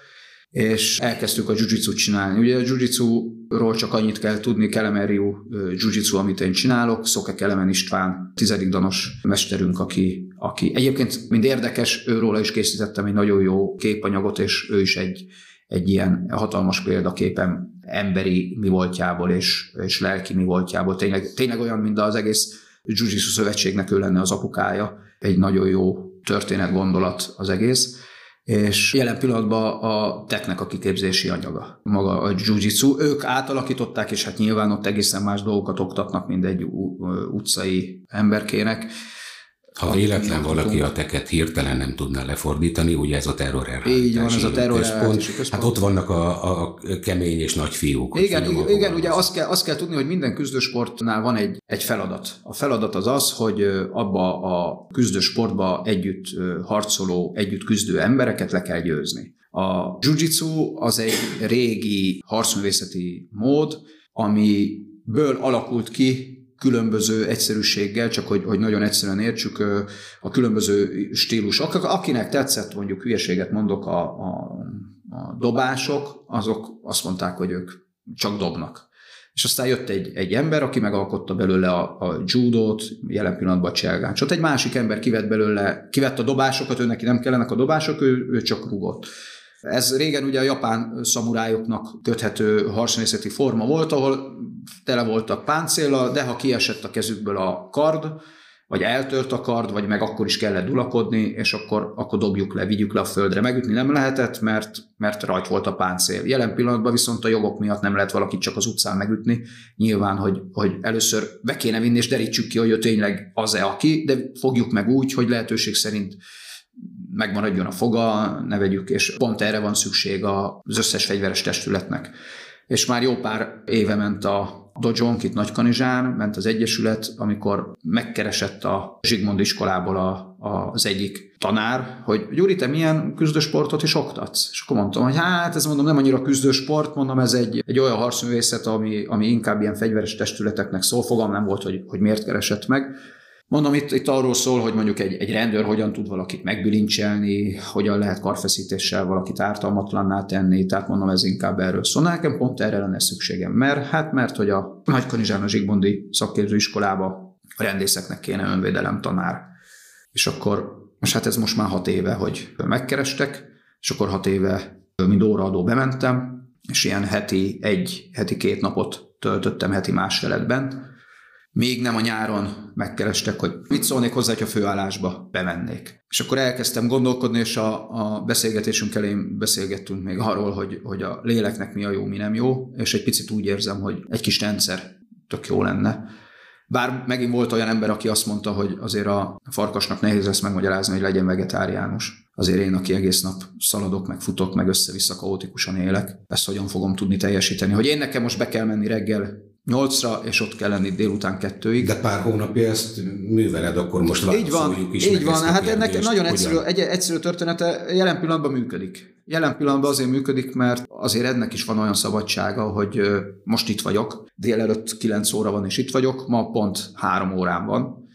és elkezdtük a jiu csinálni. Ugye a jiu csak annyit kell tudni, Kelemeriu jiu amit én csinálok, Szoke Kelemen István, tizedik danos mesterünk, aki, aki egyébként mind érdekes, őróla is készítettem egy nagyon jó képanyagot, és ő is egy, egy ilyen hatalmas példaképem emberi mi voltjából és, és lelki mi voltjából. Tényleg, tényleg olyan, mint az egész jiu szövetségnek ő lenne az apukája. Egy nagyon jó történet, gondolat az egész és jelen pillanatban a teknek a kiképzési anyaga, maga a jiu Ők átalakították, és hát nyilván ott egészen más dolgokat oktatnak, mint egy utcai emberkének. Ha véletlen valaki a teket hirtelen nem tudná lefordítani, ugye ez a terror Így van, ez a terror központ. Hát ott vannak a, a kemény és nagy fiúk. Igen, igen, igen ugye azt kell, azt kell tudni, hogy minden küzdősportnál van egy, egy feladat. A feladat az az, hogy abba a küzdősportba együtt harcoló, együtt küzdő embereket le kell győzni. A jiu az egy régi harcművészeti mód, amiből alakult ki különböző egyszerűséggel, csak hogy, hogy nagyon egyszerűen értsük a különböző stílusok. Akinek tetszett, mondjuk hülyeséget mondok, a, a, a dobások, azok azt mondták, hogy ők csak dobnak. És aztán jött egy, egy ember, aki megalkotta belőle a, a judót, jelen pillanatban a cselgáncsot. Egy másik ember kivett belőle, kivett a dobásokat, ő neki nem kellenek a dobások, ő, ő csak rugott. Ez régen ugye a japán szamurájoknak köthető harcművészeti forma volt, ahol tele voltak páncéllal, de ha kiesett a kezükből a kard, vagy eltört a kard, vagy meg akkor is kellett dulakodni, és akkor, akkor dobjuk le, vigyük le a földre. Megütni nem lehetett, mert, mert rajt volt a páncél. Jelen pillanatban viszont a jogok miatt nem lehet valakit csak az utcán megütni. Nyilván, hogy, hogy először be kéne vinni, és derítsük ki, hogy ő tényleg az-e aki, de fogjuk meg úgy, hogy lehetőség szerint megmaradjon a foga, ne vegyük, és pont erre van szükség az összes fegyveres testületnek. És már jó pár éve ment a Dojonk itt Nagykanizsán, ment az Egyesület, amikor megkeresett a Zsigmond iskolából a, a, az egyik tanár, hogy Gyuri, te milyen küzdősportot is oktatsz? És akkor mondtam, hogy hát ez mondom nem annyira küzdősport, mondom ez egy, egy olyan harcművészet, ami, ami inkább ilyen fegyveres testületeknek szól, fogam nem volt, hogy, hogy miért keresett meg. Mondom, itt, itt arról szól, hogy mondjuk egy, egy rendőr hogyan tud valakit megbilincselni, hogyan lehet karfeszítéssel valakit ártalmatlanná tenni, tehát mondom, ez inkább erről szól. Nekem pont erre lenne szükségem, mert hát mert, hogy a Nagykanizsán a Zsigmondi szakképzőiskolába a rendészeknek kéne önvédelem tanár. És akkor, most hát ez most már hat éve, hogy megkerestek, és akkor hat éve, mint óraadó bementem, és ilyen heti egy, heti két napot töltöttem heti másfeletben, még nem a nyáron megkerestek, hogy mit szólnék hozzá, hogy a főállásba bemennék. És akkor elkezdtem gondolkodni, és a, a beszélgetésünk elején beszélgettünk még arról, hogy, hogy a léleknek mi a jó, mi nem jó, és egy picit úgy érzem, hogy egy kis rendszer tök jó lenne. Bár megint volt olyan ember, aki azt mondta, hogy azért a farkasnak nehéz lesz megmagyarázni, hogy legyen vegetáriánus. Azért én, aki egész nap szaladok, meg futok, meg össze-vissza kaotikusan élek, ezt hogyan fogom tudni teljesíteni. Hogy én nekem most be kell menni reggel nyolcra, és ott kell lenni délután kettőig. De pár hónapja ezt műveled, akkor most Így van, is így van. Hát ennek nagyon egyszerű, egy, egyszerű története jelen pillanatban működik. Jelen pillanatban azért működik, mert azért ennek is van olyan szabadsága, hogy most itt vagyok, délelőtt 9 óra van, és itt vagyok, ma pont 3 órán van.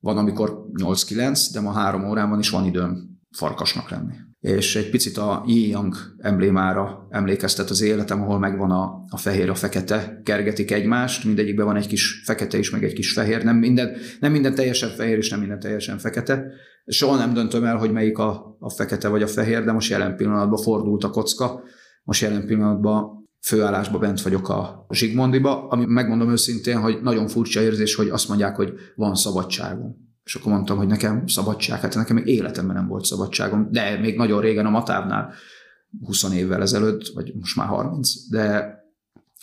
Van, amikor 8-9, de ma 3 órán van, és van időm farkasnak lenni és egy picit a Yi-Yang emblémára emlékeztet az életem, ahol megvan a, a fehér, a fekete, kergetik egymást, mindegyikben van egy kis fekete is, meg egy kis fehér, nem minden, nem minden teljesen fehér, és nem minden teljesen fekete. Soha nem döntöm el, hogy melyik a, a fekete vagy a fehér, de most jelen pillanatban fordult a kocka, most jelen pillanatban főállásba bent vagyok a Zsigmondiba, ami megmondom őszintén, hogy nagyon furcsa érzés, hogy azt mondják, hogy van szabadságom és akkor mondtam, hogy nekem szabadság, hát nekem még életemben nem volt szabadságom, de még nagyon régen a Matávnál, 20 évvel ezelőtt, vagy most már 30, de,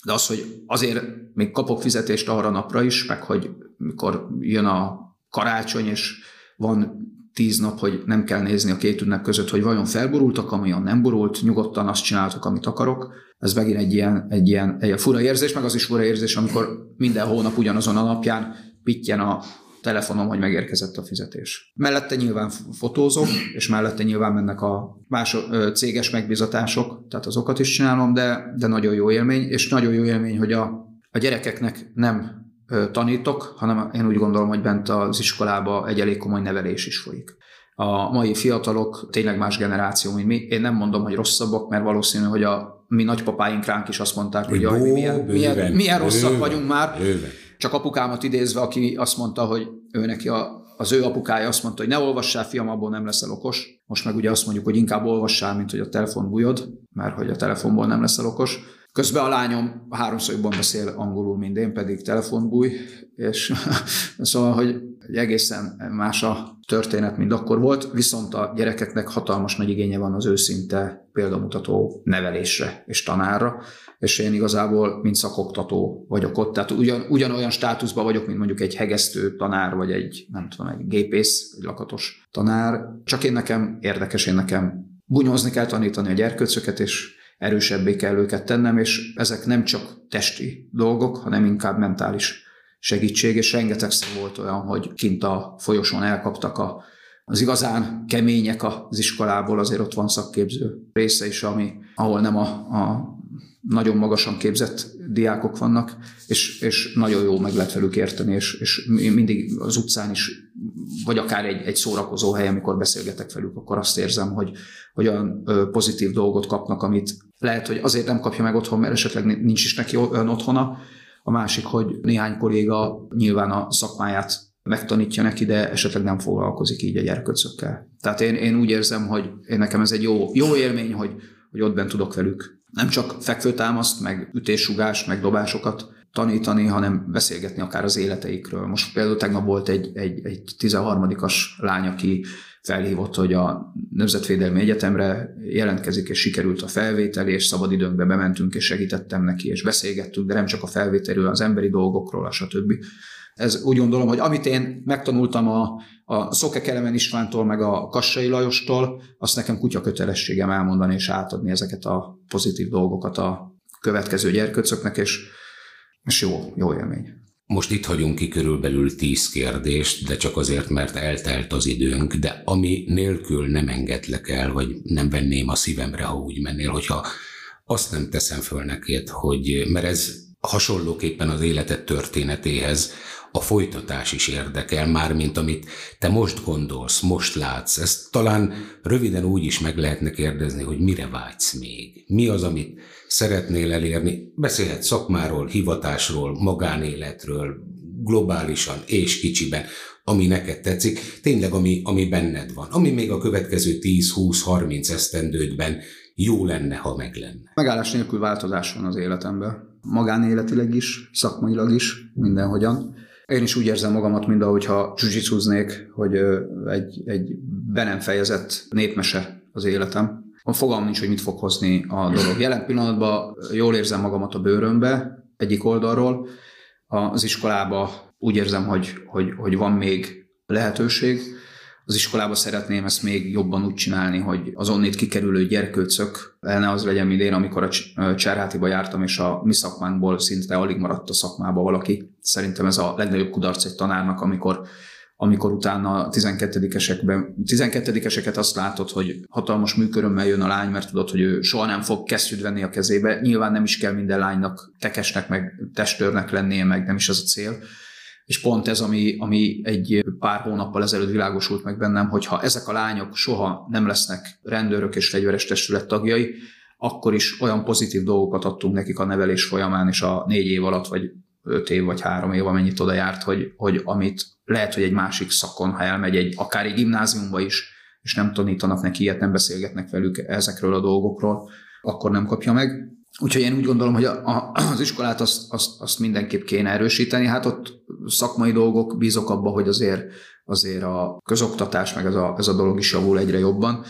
de az, hogy azért még kapok fizetést arra napra is, meg hogy mikor jön a karácsony, és van tíz nap, hogy nem kell nézni a két ünnep között, hogy vajon felborult a kamion, nem borult, nyugodtan azt csináltok, amit akarok. Ez megint egy ilyen, egy ilyen egy fura érzés, meg az is fura érzés, amikor minden hónap ugyanazon a napján pittyen a telefonom, hogy megérkezett a fizetés. Mellette nyilván fotózok, és mellette nyilván mennek a más céges megbizatások, tehát azokat is csinálom, de, de nagyon jó élmény, és nagyon jó élmény, hogy a, a gyerekeknek nem tanítok, hanem én úgy gondolom, hogy bent az iskolába egy elég komoly nevelés is folyik. A mai fiatalok tényleg más generáció, mint mi. Én nem mondom, hogy rosszabbak, mert valószínű, hogy a mi nagypapáink ránk is azt mondták, hogy jaj, mi milyen, milyen, milyen rosszak vagyunk már. Bőven csak apukámat idézve, aki azt mondta, hogy ő neki a, az ő apukája azt mondta, hogy ne olvassál, fiam, abból nem leszel okos. Most meg ugye azt mondjuk, hogy inkább olvassál, mint hogy a telefon bújod, mert hogy a telefonból nem leszel okos. Közben a lányom háromszor jobban beszél angolul, mint én, pedig telefonbúj, és (laughs) szóval, hogy egy egészen más a történet, mint akkor volt, viszont a gyerekeknek hatalmas nagy igénye van az őszinte példamutató nevelésre és tanárra, és én igazából, mint szakoktató vagyok ott, tehát ugyan, ugyanolyan státuszban vagyok, mint mondjuk egy hegesztő tanár, vagy egy, nem tudom, egy gépész, egy lakatos tanár, csak én nekem érdekes, én nekem bunyozni kell tanítani a gyerkőcöket, és erősebbé kell őket tennem, és ezek nem csak testi dolgok, hanem inkább mentális segítség, és rengetegszer volt olyan, hogy kint a folyosón elkaptak a, az igazán kemények az iskolából, azért ott van szakképző része is, ami, ahol nem a, a nagyon magasan képzett diákok vannak, és, és nagyon jó meg lehet velük érteni, és, és mindig az utcán is, vagy akár egy, egy szórakozó hely, amikor beszélgetek velük, akkor azt érzem, hogy, hogy olyan pozitív dolgot kapnak, amit lehet, hogy azért nem kapja meg otthon, mert esetleg nincs is neki olyan otthona, a másik, hogy néhány kolléga nyilván a szakmáját megtanítja neki, de esetleg nem foglalkozik így a gyerköcökkel. Tehát én, én úgy érzem, hogy én nekem ez egy jó, jó élmény, hogy, hogy ott bent tudok velük nem csak fekvőtámaszt, meg ütésugást, meg dobásokat tanítani, hanem beszélgetni akár az életeikről. Most például tegnap volt egy, egy, egy 13-as lány, aki felhívott, hogy a Nemzetvédelmi Egyetemre jelentkezik, és sikerült a felvétel, és szabadidőnkbe bementünk, és segítettem neki, és beszélgettünk, de nem csak a felvételről, az emberi dolgokról, a stb. Ez úgy gondolom, hogy amit én megtanultam a, a Szoke Kelemen Istvántól, meg a Kassai Lajostól, azt nekem kutya kötelességem elmondani és átadni ezeket a pozitív dolgokat a következő gyerköcöknek, és, és jó, jó élmény. Most itt hagyunk ki körülbelül tíz kérdést, de csak azért, mert eltelt az időnk, de ami nélkül nem engedlek el, vagy nem venném a szívemre, ha úgy mennél, hogyha azt nem teszem föl neked, hogy, mert ez hasonlóképpen az életed történetéhez a folytatás is érdekel, már mint amit te most gondolsz, most látsz. Ezt talán röviden úgy is meg lehetne kérdezni, hogy mire vágysz még. Mi az, amit szeretnél elérni? Beszélhet szakmáról, hivatásról, magánéletről, globálisan és kicsiben, ami neked tetszik, tényleg ami, ami benned van, ami még a következő 10-20-30 esztendődben jó lenne, ha meg lenne. Megállás nélkül változás van az életemben. Magánéletileg is, szakmailag is, mindenhogyan. Én is úgy érzem magamat, mint ahogyha zsuzsicúznék, hogy egy, egy be nem fejezett népmese az életem. A fogalm nincs, hogy mit fog hozni a dolog. Jelen pillanatban jól érzem magamat a bőrömbe, egyik oldalról. Az iskolába úgy érzem, hogy, hogy, hogy van még lehetőség az iskolába szeretném ezt még jobban úgy csinálni, hogy az onnét kikerülő gyerkőcök ne az legyen, mint én, amikor a Cserhátiba jártam, és a mi szakmánkból szinte alig maradt a szakmába valaki. Szerintem ez a legnagyobb kudarc egy tanárnak, amikor amikor utána a 12-esekben, 12-eseket azt látod, hogy hatalmas műkörömmel jön a lány, mert tudod, hogy ő soha nem fog kesztyűt venni a kezébe. Nyilván nem is kell minden lánynak tekesnek, meg testőrnek lennie, meg nem is az a cél és pont ez, ami, ami egy pár hónappal ezelőtt világosult meg bennem, hogy ha ezek a lányok soha nem lesznek rendőrök és fegyveres testület tagjai, akkor is olyan pozitív dolgokat adtunk nekik a nevelés folyamán, és a négy év alatt, vagy öt év, vagy három év, amennyit oda járt, hogy, hogy amit lehet, hogy egy másik szakon, ha elmegy egy, akár egy gimnáziumba is, és nem tanítanak neki ilyet, nem beszélgetnek velük ezekről a dolgokról, akkor nem kapja meg. Úgyhogy én úgy gondolom, hogy a, a, az iskolát azt, azt, azt mindenképp kéne erősíteni. Hát ott szakmai dolgok, bízok abba, hogy azért, azért a közoktatás, meg ez a, ez a dolog is javul egyre jobban.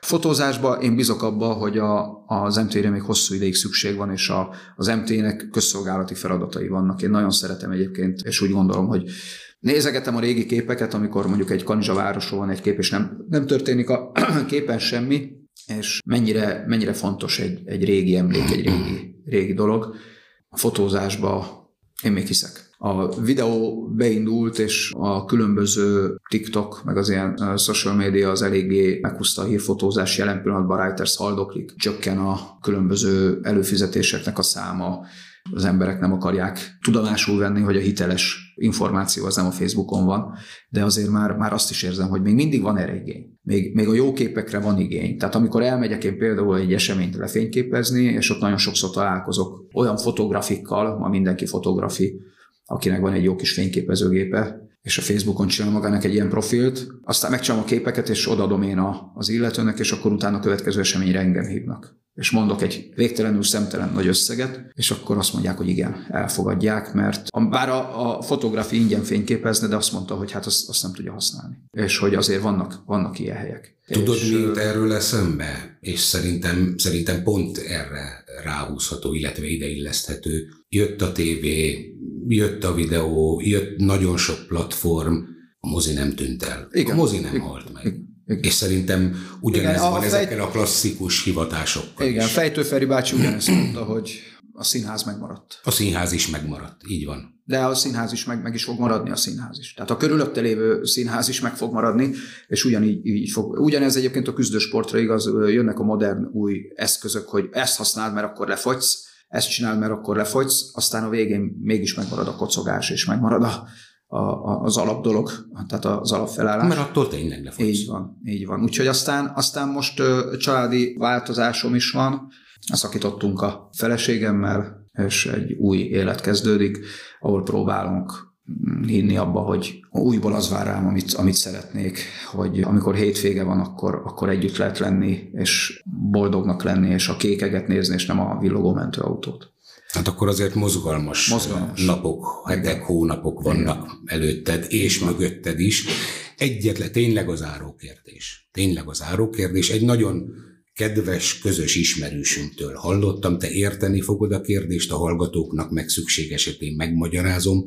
Fotózásban én bízok abba, hogy a, az MT-re még hosszú ideig szükség van, és a, az MT-nek közszolgálati feladatai vannak. Én nagyon szeretem egyébként, és úgy gondolom, hogy nézegetem a régi képeket, amikor mondjuk egy kanizsa városról van egy kép, és nem, nem történik a (clears throat) képen semmi, és mennyire, mennyire fontos egy, egy régi emlék, egy régi, régi dolog. A fotózásba én még hiszek. A videó beindult, és a különböző TikTok, meg az ilyen social media az eléggé meghúzta a hírfotózás. Jelen pillanatban Reuters haldoklik, csökken a különböző előfizetéseknek a száma, az emberek nem akarják tudomásul venni, hogy a hiteles információ az nem a Facebookon van, de azért már, már azt is érzem, hogy még mindig van erre igény. Még, még a jó képekre van igény. Tehát amikor elmegyek én például egy eseményt lefényképezni, és ott nagyon sokszor találkozok olyan fotografikkal, ma mindenki fotografi, akinek van egy jó kis fényképezőgépe, és a Facebookon csinál magának egy ilyen profilt, aztán megcsinálom a képeket, és odaadom én az illetőnek, és akkor utána a következő eseményre engem hívnak. És mondok egy végtelenül szemtelen nagy összeget, és akkor azt mondják, hogy igen, elfogadják, mert a, bár a, a fotográfi ingyen fényképezne, de azt mondta, hogy hát azt, azt nem tudja használni. És hogy azért vannak, vannak ilyen helyek. Tudod, és, mi jut erről eszembe? És szerintem, szerintem pont erre ráhúzható, illetve ideilleszthető. Jött a tévé, jött a videó, jött nagyon sok platform, a mozi nem tűnt el. Igen. A mozi nem Igen. halt meg. És szerintem ugyanez Igen, van a fej... ezekkel a klasszikus hivatásokkal Igen, is. Fejtő Feri bácsi ugyanezt mondta, hogy a színház megmaradt. A színház is megmaradt, így van. De a színház is meg, meg is fog maradni a színház is. Tehát a körülötte lévő színház is meg fog maradni, és ugyanígy így fog. Ugyanez egyébként a küzdősportra igaz, jönnek a modern új eszközök, hogy ezt használd, mert akkor lefogysz, ezt csinál, mert akkor lefogysz, aztán a végén mégis megmarad a kocogás, és megmarad a, a, az alapdolog, tehát az alapfelállás. Mert attól tényleg lefogysz. Így van, így van. Úgyhogy aztán, aztán most családi változásom is van, szakítottunk a feleségemmel, és egy új élet kezdődik, ahol próbálunk hinni abba, hogy újból az vár rám, amit, amit szeretnék, hogy amikor hétvége van, akkor, akkor együtt lehet lenni, és boldognak lenni, és a kékeget nézni, és nem a villogó mentőautót. Hát akkor azért mozgalmas, mozgalmas. napok, hetek, hónapok vannak Igen. előtted, és Igen. mögötted is. Egyetlen, tényleg az árókérdés. Tényleg az árókérdés. Egy nagyon kedves, közös ismerősünktől hallottam, te érteni fogod a kérdést, a hallgatóknak meg szükség esetén megmagyarázom.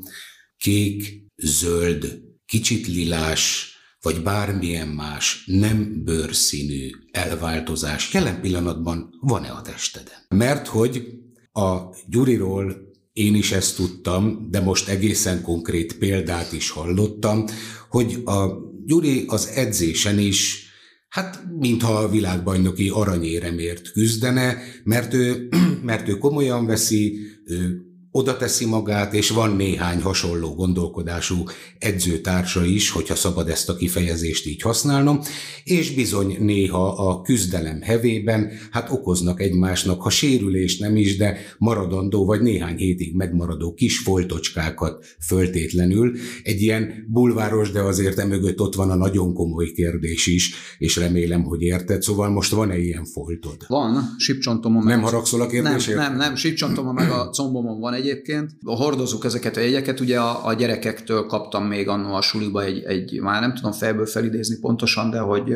Kék, zöld, kicsit lilás, vagy bármilyen más nem bőrszínű elváltozás jelen pillanatban van-e a testeden? Mert hogy a Gyuriról én is ezt tudtam, de most egészen konkrét példát is hallottam, hogy a Gyuri az edzésen is Hát, mintha a világbajnoki aranyéremért küzdene, mert ő, (clears throat) mert ő komolyan veszi, ő oda teszi magát, és van néhány hasonló gondolkodású edzőtársa is, hogyha szabad ezt a kifejezést így használnom, és bizony néha a küzdelem hevében hát okoznak egymásnak, ha sérülés nem is, de maradandó vagy néhány hétig megmaradó kis foltocskákat föltétlenül. Egy ilyen bulváros, de azért emögött ott van a nagyon komoly kérdés is, és remélem, hogy érted. Szóval most van-e ilyen foltod? Van, sipcsontomon. Nem haragszol a kérdésért? Nem, nem, nem, sipcsontomon meg a combomon van egyébként. Hordozunk ezeket a jegyeket, ugye a, a gyerekektől kaptam még annó a suliba egy, egy, már nem tudom fejből felidézni pontosan, de hogy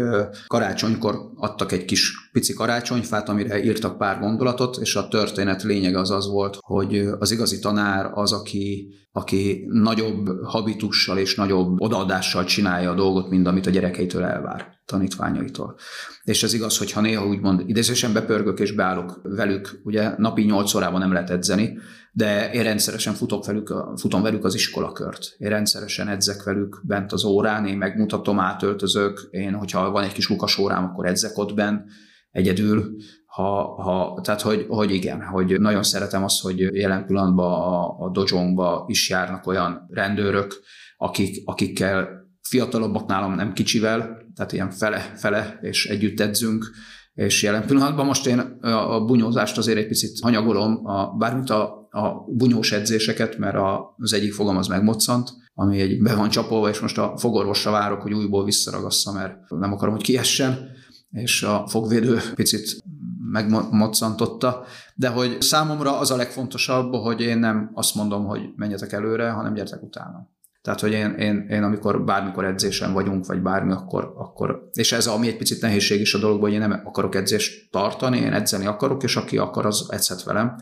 karácsonykor adtak egy kis pici karácsonyfát, amire írtak pár gondolatot, és a történet lényege az az volt, hogy az igazi tanár az, aki, aki nagyobb habitussal és nagyobb odaadással csinálja a dolgot, mint amit a gyerekeitől elvár tanítványaitól. És ez igaz, hogy ha néha úgymond idézősen bepörgök és beállok velük, ugye napi 8 órában nem lehet edzeni, de én rendszeresen futok velük, futom velük az iskolakört. Én rendszeresen edzek velük bent az órán, én megmutatom, átöltözök, én, hogyha van egy kis lukas órám, akkor edzek ott bent, egyedül, ha, ha, tehát hogy, hogy igen, hogy nagyon szeretem azt, hogy jelen pillanatban a, a dojongba is járnak olyan rendőrök, akik, akikkel fiatalabbak nálam nem kicsivel, tehát ilyen fele-fele, és együtt edzünk, és jelen pillanatban most én a bunyózást azért egy picit hanyagolom, a, bármint a, a bunyós edzéseket, mert a, az egyik fogam az megmoccant, ami egy be van csapolva, és most a fogorvosra várok, hogy újból visszaragassza, mert nem akarom, hogy kiessen, és a fogvédő picit megmoccantotta, de hogy számomra az a legfontosabb, hogy én nem azt mondom, hogy menjetek előre, hanem gyertek utána. Tehát, hogy én, én, én amikor bármikor edzésen vagyunk, vagy bármi, akkor, akkor és ez ami egy picit nehézség is a dologban, hogy én nem akarok edzést tartani, én edzeni akarok, és aki akar, az edzhet velem,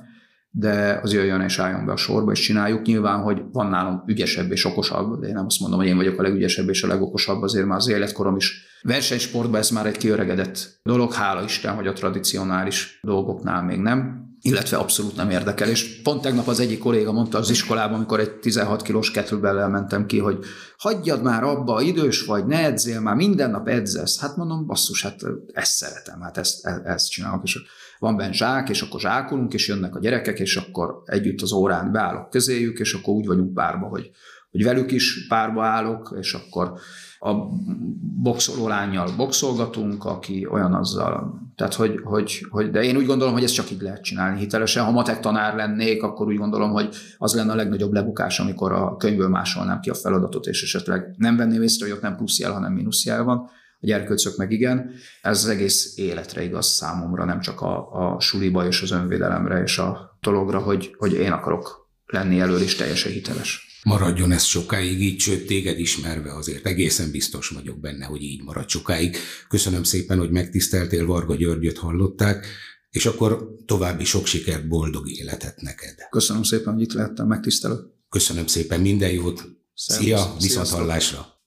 de az jöjjön és álljon be a sorba, és csináljuk. Nyilván, hogy van nálam ügyesebb és okosabb, de én nem azt mondom, hogy én vagyok a legügyesebb és a legokosabb, azért már az életkorom is. Versenysportban ez már egy kiöregedett dolog, hála Isten, hogy a tradicionális dolgoknál még nem illetve abszolút nem érdekel. És pont tegnap az egyik kolléga mondta az iskolában, amikor egy 16 kilós kettlebell mentem ki, hogy hagyjad már abba, idős vagy, ne edzél már, minden nap edzesz. Hát mondom, basszus, hát ezt szeretem, hát ezt, e-, ezt csinálok. És van benne zsák, és akkor zsákolunk, és jönnek a gyerekek, és akkor együtt az órán beállok közéjük, és akkor úgy vagyunk párba, hogy, hogy velük is párba állok, és akkor a boxoló lányjal boxolgatunk, aki olyan azzal, tehát hogy, hogy, hogy, de én úgy gondolom, hogy ezt csak így lehet csinálni hitelesen. Ha matek tanár lennék, akkor úgy gondolom, hogy az lenne a legnagyobb lebukás, amikor a könyvből másolnám ki a feladatot, és esetleg nem venném észre, hogy ott nem plusz jel, hanem mínusz jel van a gyerkőcök meg igen. Ez az egész életre igaz számomra, nem csak a, a suliba és az önvédelemre és a dologra, hogy, hogy én akarok lenni elől is teljesen hiteles. Maradjon ez sokáig így, sőt téged ismerve azért egészen biztos vagyok benne, hogy így marad sokáig. Köszönöm szépen, hogy megtiszteltél, Varga Györgyöt hallották, és akkor további sok sikert, boldog életet neked. Köszönöm szépen, hogy itt lehettem, megtisztelő. Köszönöm szépen, minden jót. Szervusz, Szia, viszont hallásra.